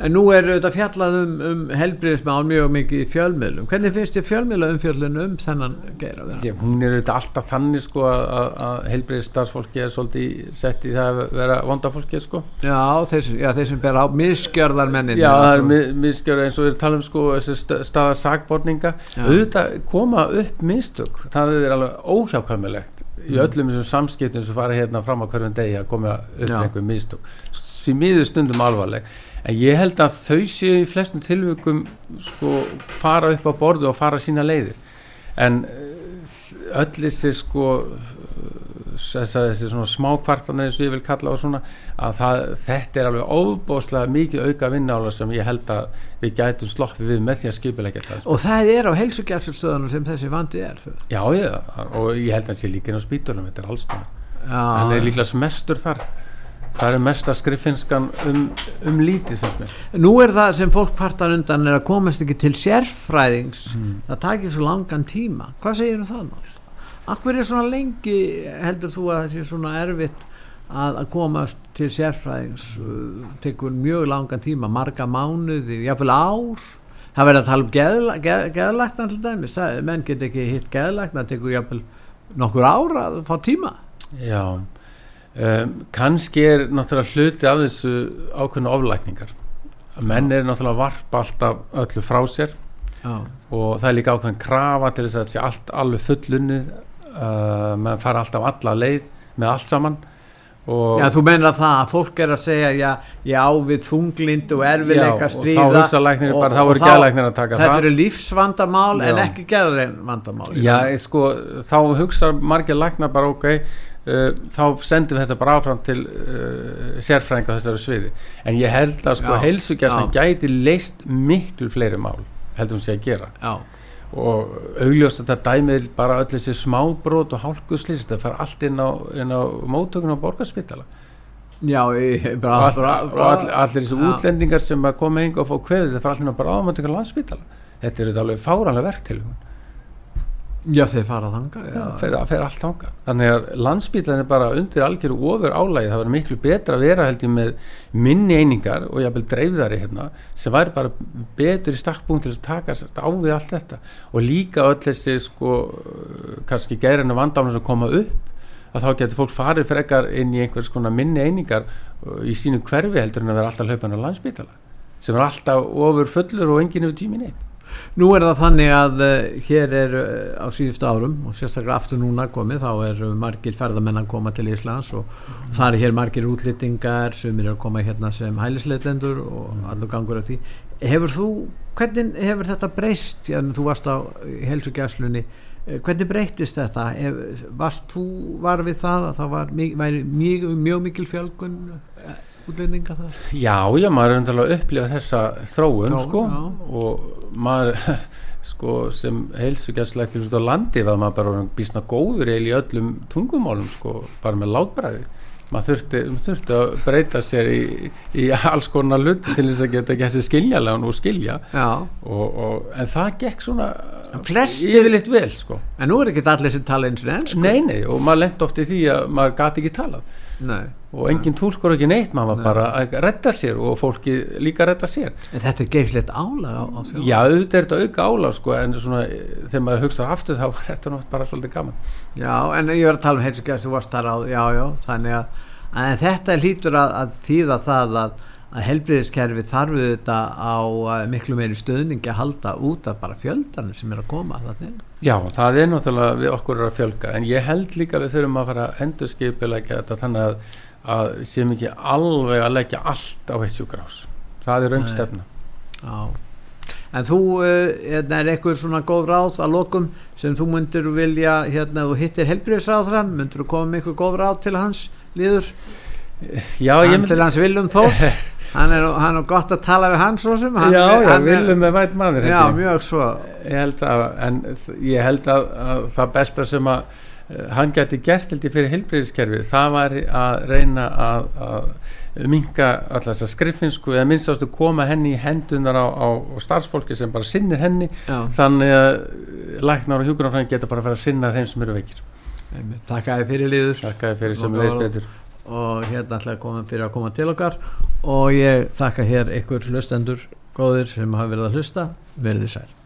En nú er þetta fjallað um, um helbriðismál mjög mikið í fjölmiðlum. Hvernig finnst þér fjölmiðla umfjöllun um þennan geira? Því, að hún er auðvitað alltaf þannig sko að, helbreyðisstarfsfólki er svolítið sett í það að vera vondafólki sko Já, þeir, já, þeir sem ber á misgjörðar mennin. Já, það er mi- misgjör eins og við talum sko staða sakborninga Já. auðvitað koma upp mistök það er alveg óhjákvæmilegt í Mm. öllum þessum samskiptum sem fara hérna fram á hverjum degi að koma upp Já. einhver mistök því miður stundum alvarleg en ég held að þau séu í flestum tilvökum sko fara upp á borðu og fara sína leiðir en eh, öll þessi sko þessi svona smákvartanir eins og ég vil kalla og svona að það, þetta er alveg óbóðslega mikið auka vinnála sem ég held að við gætum sloppið við með því að skipilegja það sko. Og það er á heilsugjastustöðunum sem þessi vandi er. já, já, og ég held að það sé líka inn á spítulum, þetta er allstað hann er líklega mestur þar það er mesta skriffinskan um, um lítið finnst mér nú er það sem fólk partar undan er að komast ekki til sérfræðings. Mm. Það takir svo langan tíma. Hvað segir þú það nátt? Akkur er svona lengi, heldur þú að það sé svona erfitt að, að komast til sérfræðings uh, tekur mjög langan tíma, marga mánuði, jafnvel ár það verður að tala um geðla, geð, geðlækna til dæmis, menn get ekki hitt geðlækna, tekur jafnvel nokkur ár að fá tíma já um, kannski er náttúrulega hluti af þessu ákveðnu oflækningar. Menn er náttúrulega varpa alltaf öllu frá sér. Já, og það er líka ákveðin krafa til þess að þetta sé allt alveg fullunnið uh, maður fara alltaf alla leið með allt saman. Já þú meinar það að fólk er að segja já, já við þunglind og erfileika Já, og stríða þá hugsa læknir bara, þá voru geðlæknir að taka þetta það. eru lífsvandamál en Já. ekki geðvandamál Já, sko, þá hugsa margir læknar bara ok þá sendum við þetta bara áfram til uh, sérfræðinga á þessari sviði. En ég held að sko heilsugjastan gæti leist miklu fleiri mál heldur hún sé að gera. Já, og augljóst þetta dæmið bara öll þessi smábrót og hálkuslis þetta fara allt inn á, á mótökun á borgarspítala. Já, ég, bra, all, bra, bra, all, allir þessi Já. útlendingar sem að koma hinga og fá kveðu þetta fara allir inn á bara ámótökun á landspítala. Þetta er þetta alveg fáranlega verk til já þeir fara þanga Já, fer, fer allt þanga þannig að landsbílan er bara undir algjöru ofur álægi, það verður miklu betra að vera held ég með minni einingar og jáfnvel dreifðari hérna sem væri bara betur í stakkbúin til að taka á við allt þetta. Og líka öll þessi sko kannski gærinu vandáma sem koma upp að þá getur fólk farið frekar inn í einhvers konar minni einingar uh, í sínu hverfi heldur en að vera alltaf hlaupan á landsbítala sem er alltaf ofur fullur og enginn hefur tímin eitt Nú er það þannig að uh, hér er uh, á síðustu árum og sérstaklega aftur núna komið þá er uh, margir ferðamenn að koma til Íslands og Mhm. það er hér margir útlýtingar sem er að koma hérna sem hælisleitendur og Mhm. allur gangur af því Hefur þú, hvernig hefur þetta breyst já, þú varst á helsugjæslunni hvernig breytist þetta Hef, varst þú var við það að það var væri mjög, mjög mikil fjölgun útlýtinga það Já, já, maður er undirlega að upplifa þessa þróun, sko. já. og maður sko sem heilsugjastlægt til á landi var maður bara býsna góður eil í öllum tungumálum sko, bara með látbræði maður þurfti, maður þurfti að breyta sér í, í alls konar hlut til þess að geta gett sér skiljanlegan og skilja. Og, og, en það gekk svona yfirleitt vel sko. En nú er ekki allir sem tala eins og ennsku Nei, nei, og maður lendi oft í því að maður gati ekki talað. Nei. og engin túlkur ekki neitt, maður var bara að redda sér og fólki líka að redda sér. En þetta er geifslegt álag á, á. Já, auðvitað er þetta auka álag sko, en svona, þegar maður hugsaði aftur þá var þetta nátt bara svolítið gaman. Já, en ég var að tala um heilsugjast, já, já, þannig að, en þetta hlýtur að, að þýða það að, að helbriðiskerfi þarf þetta á uh, miklu meiri stöðningi að halda út af bara fjöldanum sem er að koma þannig. Já, það er náttúrulega við okkur að fjölga. En ég held líka við þurfum að fara að endurskipilegja þetta þannig að, að séum ekki alveg að leggja allt á eitt sjúkrás það er raungstefna Já. En þú, uh, hérna, er eitthvað svona góð ráð að lokum sem þú myndir vilja, hérna, þú hittir helbriðisráðran, myndir þú koma með eitthvað góð ráð til hans líður? Já, ég myndi... Hans Viljum Þórs, hann er, hann er gott að tala við hans sem. Hann, já, já, Viljum er vært maður. Já, mjög svo. Ég held að, en ég held að, að það besta sem að uh, hann geti gert held ég fyrir helbriðiskerfi, það var að reyna að, að minga alltaf skriffinsku eða minnst að koma henni í hendunar á, á, starfsfólki sem bara sinnir henni Já. þannig að læknar og hjúgrunarfræðin geta bara að fara að sinna þeim sem eru veikir Takk að þið fyrir líður Takk að þið fyrir sem veist betur og hérna ætla að koma fyrir að koma til okkar. Og ég þakka hér ykkur hlustendur góðir sem hafa verið að hlusta. Verðið sæl